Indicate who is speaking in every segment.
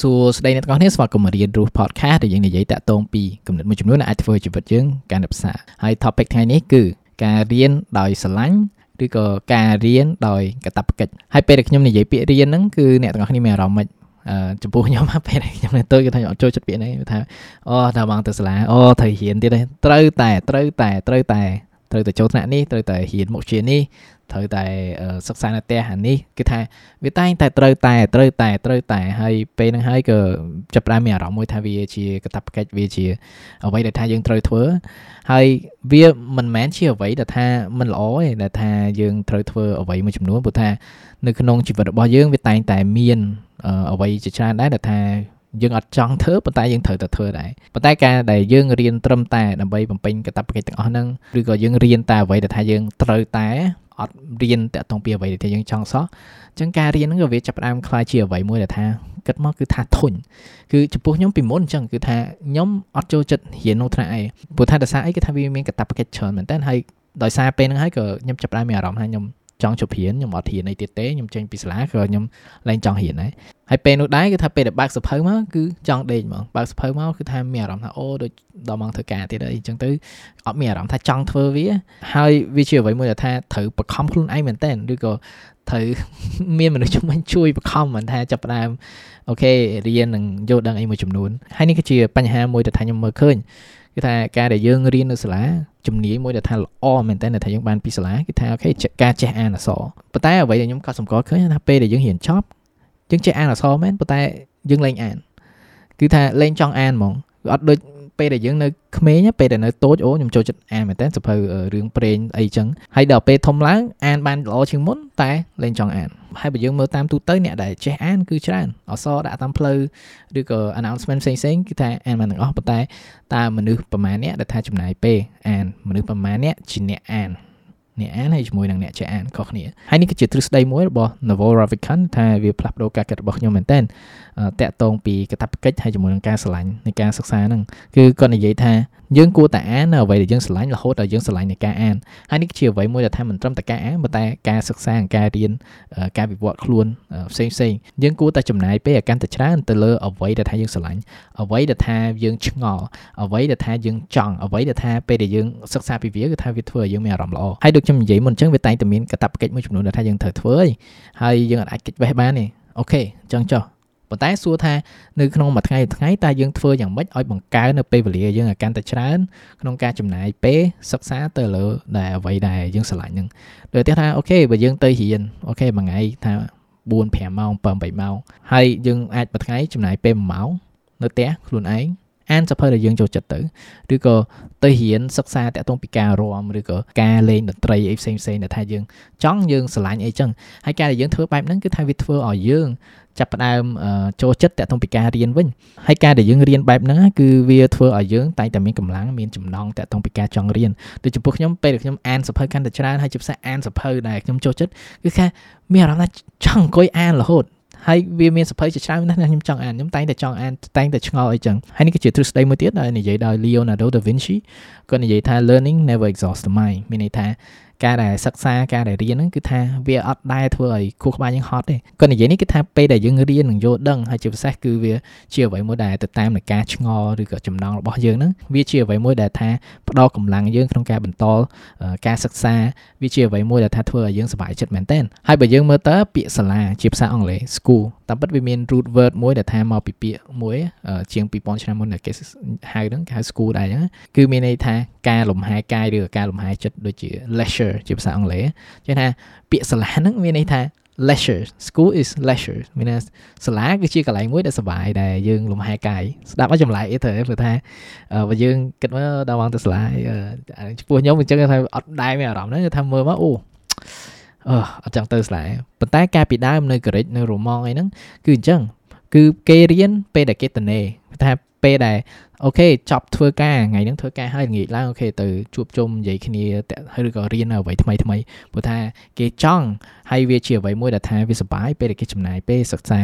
Speaker 1: សួស្តីអ្នកទាំងអស់គ្នាស្វាគមន៍មករៀនរស់ podcast ដែលយើងនិយាយតាក់ទងពីគំនិតមួយចំនួនដែលអាចធ្វើជីវិតយើងកាន់តែប្រសើរហើយ topic ថ្ងៃនេះគឺការរៀនដោយស្រឡាញ់ឬក៏ការរៀនដោយកាតព្វកិច្ចហើយពេលដែលខ្ញុំនិយាយពាក្យរៀនហ្នឹងគឺអ្នកទាំងអស់គ្នាមានអារម្មណ៍មិនអឺចំពោះខ្ញុំពេលដែលខ្ញុំនៅតូចគឺថាអត់ចូលចិត្តពាក្យនេះថាអូដល់មកទៅសាលាអូត្រូវរៀនទៀតទេត្រូវតែត្រូវតែត្រូវតែត្រូវតែចូលថ្នាក់នេះត្រូវតែរៀនមុខជានេះ ត្រូវតែសិក្សានៅផ្ទះអានេះគឺថាវាតែងតែត្រូវតែត្រូវតែត្រូវតែហើយពេលហ្នឹងហើយក៏ចាប់ផ្ដើមមានអារម្មណ៍មួយថាវាជាកតាបកិច្ចវាជាអ្វីដែលថាយើងត្រូវធ្វើហើយវាមិនមែនជាអ្វីដែលថាមិនល្អទេដែលថាយើងត្រូវធ្វើអ្វីមួយចំនួនព្រោះថានៅក្នុងជីវិតរបស់យើងវាតែងតែមានអ្វីជាច្រើនដែរដែលថាយើងអត់ចង់ធ្វើប៉ុន្តែយើងត្រូវតែធ្វើដែរប៉ុន្តែការដែលយើងរៀនត្រឹមតែដើម្បីបំពេញកាតព្វកិច្ចទាំងអស់ហ្នឹងឬក៏យើងរៀនតែអ្វីដែលថាយើងត្រូវតែ អត់រៀនតាក់ទងពីអ្វីដែលយើងចង់សោះអញ្ចឹងការរៀនហ្នឹងក៏វាចាប់ផ្ដើមคล้ายជាអ្វីមួយដែលថាគិតមកគឺថាធុញគឺចំពោះខ្ញុំពីមុនអញ្ចឹងគឺថាខ្ញុំអត់ចូលចិត្តរៀននៅថ្នាក់អីព្រោះថាដោយសារអីគឺថាវាមានកាតព្វកិច្ចច្រើនមែនតើហើយដោយសារពេលហ្នឹងហើយក៏ខ្ញុំចាប់ផ្ដើមមានអារម្មណ៍ថាខ្ញុំ ចង់ជប់រៀនខ្ញុំអត់រៀនអីទៀតទេខ្ញុំចេញពីសាលាក៏ខ្ញុំឡើងចង់រៀនដែរហើយពេលនោះដែរគឺថាពេលដែលបើកសភៅមកគឺចង់ដេកហ្មងបើកសភៅមកគឺថាមានអារម្មណ៍ថាអូដូចដល់ម៉ោងធ្វើការទៀតអីចឹងទៅអត់មានអារម្មណ៍ថាចង់ធ្វើវាហើយវាជាអ្វីមួយដែលថាត្រូវបខំខ្លួនឯងមែនតើឬក៏ត្រូវមានមនុស្សជំនាញជួយបខំមិនថាចាប់ផ្ដើមអូខេរៀននឹងយល់ដឹងអីមួយចំនួនហើយនេះគឺជាបញ្ហាមួយដែលថាខ្ញុំមើលឃើញ គឺថាការដែលយើងរៀននៅសាលាជំនាញមួយដែលថាល្អមែនតើថាយើងបានពីសាលាគឺថាអូខេការចេះអានអក្សរប៉ុន្តែអ្វីដែលខ្ញុំក៏សម្គាល់ឃើញថាពេលដែលយើងរៀនចប់យើងចេះអានអក្សរមែនប៉ុន្តែយើងលែងអាន គឺថាលែងចង់អានហ្មងអត់ដូច ពេលដែលយើងនៅក្មេងពេលដែលនៅតូចអូខ្ញុំចូលចិត្តអានមែនតើសភៅរឿងព្រេងអីចឹងហើយដល់ពេលធំឡើងអានបានល្អជាងមុនតែលែងចង់អានហើយបើយើងមើលតាមទូទៅអ្នកដែលចេះអានគឺច្រើនអសរដាក់តាមផ្លូវឬក៏ announcement ផ្សេងផ្សេងគឺថាអានបានទាំងអស់ប៉ុន្តែតើមនុស្សប្រមាណអ្នកដែលថាចំណាយពេលអានមនុស្សប្រមាណអ្នកជាអ្នកអាន អ្នកអានហើយជាមួយនឹងអ្នកចេះអានខុសគ្នាហើយនេះគឺជាទ្រឹស្ដីមួយរបស់ Naval Ravikant ថាវាផ្លាស់ប្ដូរការគិតរបស់ខ្ញុំមែនតើតកតងពីកតាបកិច្ចហើយជាមួយនឹងការស្រឡាញ់នៃការសិក្សាហ្នឹងគឺគាត់និយាយថា យើងគួរតែអាននៅអ្វីដែលយើងស្រឡាញ់រហូតដល់យើងស្រឡាញ់នៃការអានហើយនេះជាអ្វីមួយដែលថាមិនត្រឹមតែការអានប៉ុន្តែការសិក្សាការរៀនការវិវត្តខ្លួនផ្សេងផ្សេងយើងគួរតែចំណាយពេលឲ្យកាន់តែច្រើនទៅលើអ្វីដែលថាយើងស្រឡាញ់អ្វីដែលថាយើងឆ្ងល់អ្វីដែលថាយើងចង់អ្វីដែលថាពេលដែលយើងសិក្សាពីវាគឺថាវាធ្វើឲ្យយើងមានអារម្មណ៍ល្អហើយដូចខ្ញុំនិយាយមុនអញ្ចឹងវាតែងតែមានកាតព្វកិច្ចមួយចំនួនដែលថាយើងត្រូវធ្វើហើយយើងអាចកិច្ចវេះបានទេ OK អញ្ចឹងចុះ ប៉ុន្តែសួរថានៅក្នុងមួយថ្ងៃថ្ងៃតើយើងធ្វើយ៉ាងម៉េចឲ្យបង្កើននៅពេលវេលាយើងឲ្យកាន់តែច្រើនក្នុងការចំណាយពេលសិក្សាទៅលើដែលអ្វីដែលយើងស្រឡាញ់ហ្នឹងដូចតែថា OK បើយើងទៅរៀន OK មួយថ្ងៃថា4 5ម៉ោង7 8ម៉ោងហើយយើងអាចមួយថ្ងៃចំណាយពេល1ម៉ោងនៅផ្ទះខ្លួនឯង អានសភៅដែលយើងចូលចិត្តទៅឬក៏ទៅរៀនសិក្សាតាក់ទងពីការរាំឬក៏ការលេងតន្ត្រីអីផ្សេងផ្សេងដែលថាយើងចង់យើងស្រឡាញ់អីចឹងហើយការដែលយើងធ្វើបែបហ្នឹងគឺថាវាធ្វើឲ្យយើងចាប់ផ្ដើមចូលចិត្តតាក់ទងពីការរៀនវិញហើយការដែលយើងរៀនបែបហ្នឹងគឺវាធ្វើឲ្យយើងតែងតែមានកម្លាំងមានចំណងតាក់ទងពីការចង់រៀនដូចចំពោះខ្ញុំពេលដែលខ្ញុំអានសភៅកាន់តែច្រើនហើយជាពិសេសអានសភៅដែលខ្ញុំចូលចិត្តគឺថាមានអារម្មណ៍ថាចង់អង្គុយអានរហូត ហើយវាមានសភៅជាច្រើនណាស់ខ្ញុំចង់អានខ្ញុំតែងតែចង់អានតែងតែឆ្ងល់អីចឹងហើយនេះគឺជាទ្រឹស្ដីមួយទៀតដែលនិយាយដោយ Leonardo da Vinci គាត់និយាយថា learning never exhausts the mind មានន័យថា ការដែលសិក្សាការដែលរៀនហ្នឹងគឺថាវាអត់ដែលធ្វើឲ្យខួរក្បាលយើងហត់ទេគាត់និយាយនេះគឺថាពេលដែលយើងរៀននឹងយល់ដឹងហើយជាពិសេសគឺវាជាអ្វីមួយដែលទៅតាមនឹងការឆ្ងល់ឬក៏ចំណងរបស់យើងហ្នឹងវាជាអ្វីមួយដែលថាផ្ដល់កម្លាំងយើងក្នុងការបន្តការសិក្សាវាជាអ្វីមួយដែលថាធ្វើឲ្យយើងសប្បាយចិត្តមែនទែនហើយបើយើងមើលទៅពាក្យសាលាជាភាសាអង់គ្លេស school តាមពិតវាមាន root word មួយដែលថាមកពីពាក្យមួយ ជាង2000ឆ្នាំមុនដែលគេហៅហ្នឹងគេហៅ school ដែរអញ្ចឹងគឺមានន័យថាការលំហែកាយឬការលំហែចិត្តដូចជា leisure ជាភាសាអង់គ្លេសចឹងថាពាក្យសាលាហ្នឹងមានន័យថា leisure school is leisure មានន័យសាលាគឺជាកន្លែងមួយដែលសុបាយដែលយើងលំហែកាយស្ដាប់ឲ្យចម្លែកអីទៅព្រោះថាបើយើងគិតមើលដល់មកទៅសាលាចំពោះខ្ញុំអញ្ចឹងថាអត់ដែរមានអារម្មណ៍ហ្នឹងគឺថាមើលមកអូ អឺអត់ចង់ទៅសាលាប៉ុន្តែកាលពីដើមនៅកូរិចនៅរ៉ូម៉ង់អីហ្នឹងគឺអញ្ចឹងគឺគេរៀនពេលដែលគេតនេថាពេលដែលអូខេចប់ធ្វើការថ្ងៃហ្នឹងធ្វើការហើយល្ងាចឡើងអូខេទៅជួបជុំនិយាយគ្នាឬក៏រៀនអ្វីថ្មីថ្មីព្រោះថាគេចង់ហើយវាជាអ្វីមួយដែលថាវាសប្បាយពេលដែលគេចំណាយពេលសិក្សា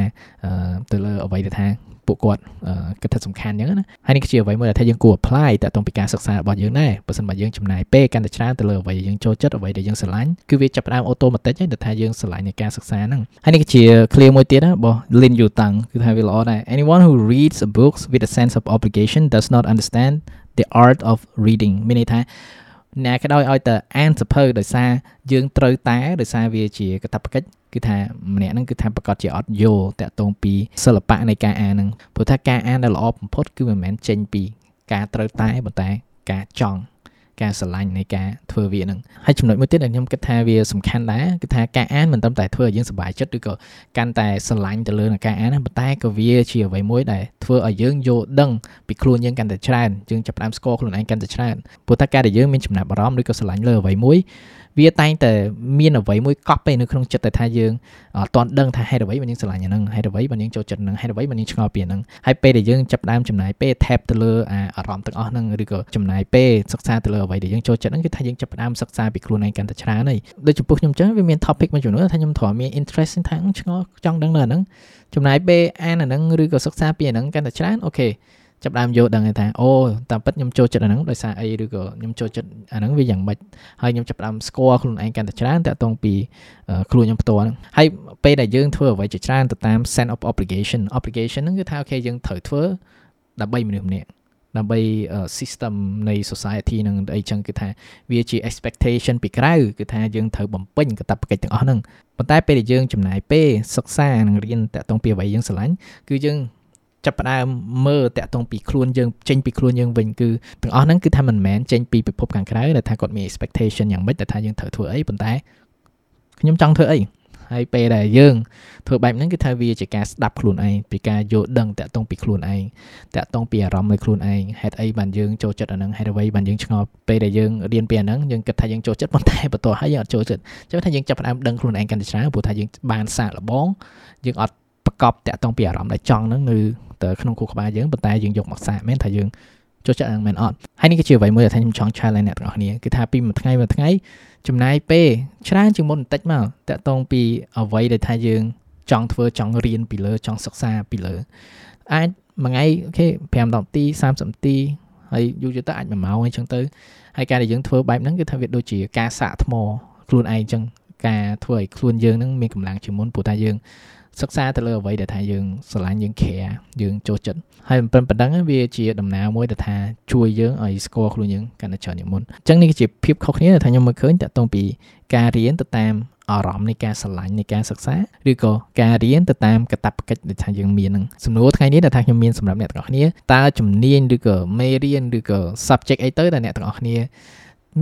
Speaker 1: ទៅលើអ្វីដែលថា ពួកគាត់គិតថាសំខាន់អញ្ចឹងណាហើយនេះគឺជាអ្វីមួយដែលថាយើងគួរ apply តាក់ទងពីការសិក្សារបស់យើងដែរបើសិនបើយើងចំណាយពេលកាន់តែច្រើនទៅលើអ្វីដែលយើងចូលចិត្តអ្វីដែលយើងស្រឡាញ់គឺវាចាប់ផ្ដើម automatic ហើយថាយើងស្រឡាញ់នៃការសិក្សាហ្នឹងហើយនេះគឺជា clear មួយទៀតណារបស់ Lin Yu Tang គឺថាវាល្អដែរ anyone who reads a book with a sense of obligation does not understand the art of reading មានន័យថា អ្នកក៏ដោយឲ្យតែអានសភៅដោយសារយើងត្រូវតែដោយសារវាជាកតបកិច្ចគឺថាម្នាក់ហ្នឹងគឺថាប្រកាសជាអត់យល់តាក់ទងពីសិល្បៈនៃការអានហ្នឹងព្រោះថាការអានដែលល្អបំផុតគឺមិនមែនចេញពីការត្រូវតែប៉ុន្តែការចង់ ការស្រឡាញ់នៃការធ្វើវានឹងហើយចំណុចមួយទៀតដែលខ្ញុំគិតថាវាសំខាន់ដែរគឺថាការអានមិនត្រឹមតែធ្វើឲ្យយើងសប្បាយចិត្តឬក៏កាន់តែស្រឡាញ់ទៅលើនឹងការអានប៉ុន្តែក៏វាជាអ្វីមួយដែលធ្វើឲ្យយើងយល់ដឹងពីខ្លួនយើងកាន់តែច្រើនយើងចាប់ផ្ដើមស្គាល់ខ្លួនឯងកាន់តែច្រើនព្រោះថាការដែលយើងមានចំណាប់អារម្មណ៍ឬក៏ស្រឡាញ់លើអ្វីមួយ វាតែងតែមានអ្វីមួយកប់ទៅនៅក្នុងចិត្តតែថាយើងអត់ទាន់ដឹងថាហេតុអ្វីបានយើងស្រឡាញ់អាហ្នឹងហេតុអ្វីបានយើងចូលចិត្តហ្នឹងហេតុអ្វីបានយើងឆ្ងល់ពីអាហ្នឹងហើយពេលដែលយើងចាប់ដើមចំណាយពេល tap ទៅលើអារម្មណ៍ទាំងអស់ហ្នឹងឬក៏ចំណាយពេលសិក្សាទៅលើអ្វីដែលយើងចូលចិត្តហ្នឹងគឺថាយើងចាប់ដើមសិក្សាពីខ្លួនឯងកាន់តែច្រើនហើយដូចចំពោះខ្ញុំចឹងវាមាន topic មួយចំនួនថាខ្ញុំធ្លាប់មាន interest ថាឆ្ងល់ចង់ដឹងនៅអាហ្នឹងចំណាយពេលអានអាហ្នឹងឬក៏សិក្សាពីអាហ្នឹងកាន់តែច្រើនអូខេ ចាប់ដើមយល់ដឹងថាអូតាមពិតខ្ញុំចូលចិត្តអាហ្នឹងដោយសារអីឬក៏ខ្ញុំចូលចិត្តអាហ្នឹងវាយ៉ាងម៉េចហើយខ្ញុំចាប់ដើមស្គាល់ខ្លួនឯងកាន់តែច្រើនតាក់ទងពីខ្លួនខ្ញុំផ្ទាល់ហ្នឹងហើយពេលដែលយើងធ្វើអ្វីជាច្រើនទៅតាម sense of obligation obligation ហ្នឹងគឺថាអូខេយើងត្រូវធ្វើដើម្បីមនុស្សម្នាក់ដើម្បី system នៃ society នឹងអីចឹងគឺថាវាជា expectation ពីក្រៅគឺថាយើងត្រូវបំពេញកាតព្វកិច្ចទាំងអស់ហ្នឹងប៉ុន្តែពេលដែលយើងចំណាយពេលសិក្សានិងរៀនតាក់ទងពីអ្វីយើងស្រឡាញ់គឺយើង ចាប់ផ្ដើមមើលតាក់ទងពីខ្លួនយើងចេញពីខ្លួនយើងវិញគឺទាំងអស់ហ្នឹងគឺថាមិនមែនចេញពីពិភពខាងក្រៅដែលថាគាត់មាន expectation យ៉ាងម៉េចដែលថាយើងត្រូវធ្វើអីប៉ុន្តែខ្ញុំចង់ធ្វើអីហើយពេលដែលយើងធ្វើបែបហ្នឹងគឺថាវាជាការស្ដាប់ខ្លួនឯងពីការយល់ដឹងតាក់ទងពីខ្លួនឯងតាក់ទងពីអារម្មណ៍នៃខ្លួនឯងហេតុអីបានយើងចូលចិត្តអាហ្នឹងហេតុអ្វីបានយើងឆ្ងល់ពេលដែលយើងរៀនពីអាហ្នឹងយើងគិតថាយើងចូលចិត្តប៉ុន្តែបន្ទាប់ហើយយើងអត់ចូលចិត្តចឹងថាយើងចាប់ផ្ដើមដឹងខ្លួនឯងកាន់តែច្រើនព្រោះថាយើងបានសាកល្បងយើងអត់ប្រកបតាក់ទងពីអារម្មណ៍ដែលចង់ហ្នឹងនៅ ទៅក្នុងខួរក្បាលយើងប៉ុន្តែយើងយកមកសាកមែនថាយើងចូលចិត្តហ្នឹងមែនអត់ហើយនេះគឺជាអ្វីមួយដែលខ្ញុំចង់ challenge អ្នកទាំងអស់គ្នាគឺថាពីមួយថ្ងៃមួយថ្ងៃចំណាយពេលច្រើនជាងមុនបន្តិចមកតាក់ទងពីអ្វីដែលថាយើងចង់ធ្វើចង់រៀនពីលើចង់សិក្សាពីលើអាចមួយថ្ងៃអូខេ5នាទី30នាទីហើយយូរទៅអាច1ម៉ោងអីចឹងទៅហើយការដែលយើងធ្វើបែបហ្នឹងគឺថាវាដូចជាការសាកថ្មខ្លួនឯងចឹងការធ្វើឲ្យខ្លួនយើងហ្នឹងមានកម្លាំងជាងមុនព្រោះថាយើង សិក្សាទៅលើអ្វីដែលថាយើងស្រឡាញ់យើង care យើងចូលចិត្តហើយមិនប៉ុណ្្នឹងវាជាដំណើរមួយដែលថាជួយយើងឲ្យស្គាល់ខ្លួនយើងកាន់តែច្រើនជាងមុនអញ្ចឹងនេះគឺជាភាពខុសគ្នាដែលថាខ្ញុំមើលឃើញតាក់ទងពីការរៀនទៅតាមអារម្មណ៍នៃការស្រឡាញ់នៃការសិក្សាឬក៏ការរៀនទៅតាមកតបកិច្ចដែលថាយើងមាននឹងសំណួរថ្ងៃនេះដែលថាខ្ញុំមានសម្រាប់អ្នកទាំងអស់គ្នាតើជំនាញឬក៏មេរៀនឬក៏ subject អីទៅដែលអ្នកទាំងអស់គ្នា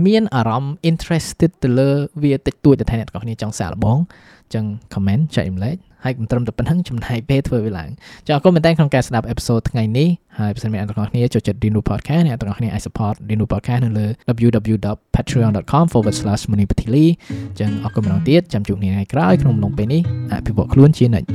Speaker 1: មានអារម្មណ៍ interested ទៅលើវាតិចតួចដែលថាអ្នកទាំងអស់គ្នាចង់សាកល្បងអញ្ចឹង comment ចែករំលែក ហើយមិនត្រឹមតែប៉ុណ្្នឹងចំណាយពេលធ្វើវាឡើងចាអរគុណមែនតើក្នុងការស្ដាប់អេពីសូតថ្ងៃនេះហើយបើសិនមានអ្នកទាំងអស់គ្នាចូលចិត្ត Dino Podcast អ្នកទាំងអស់គ្នាអាច support Dino Podcast នៅលើ www.patreon.com/monipatili ចឹងអរគុណម្ដងទៀតចាំជួបគ្នាថ្ងៃក្រោយក្នុងអំឡុងពេលនេះអភិវឌ្ឍខ្លួនជានិច្ច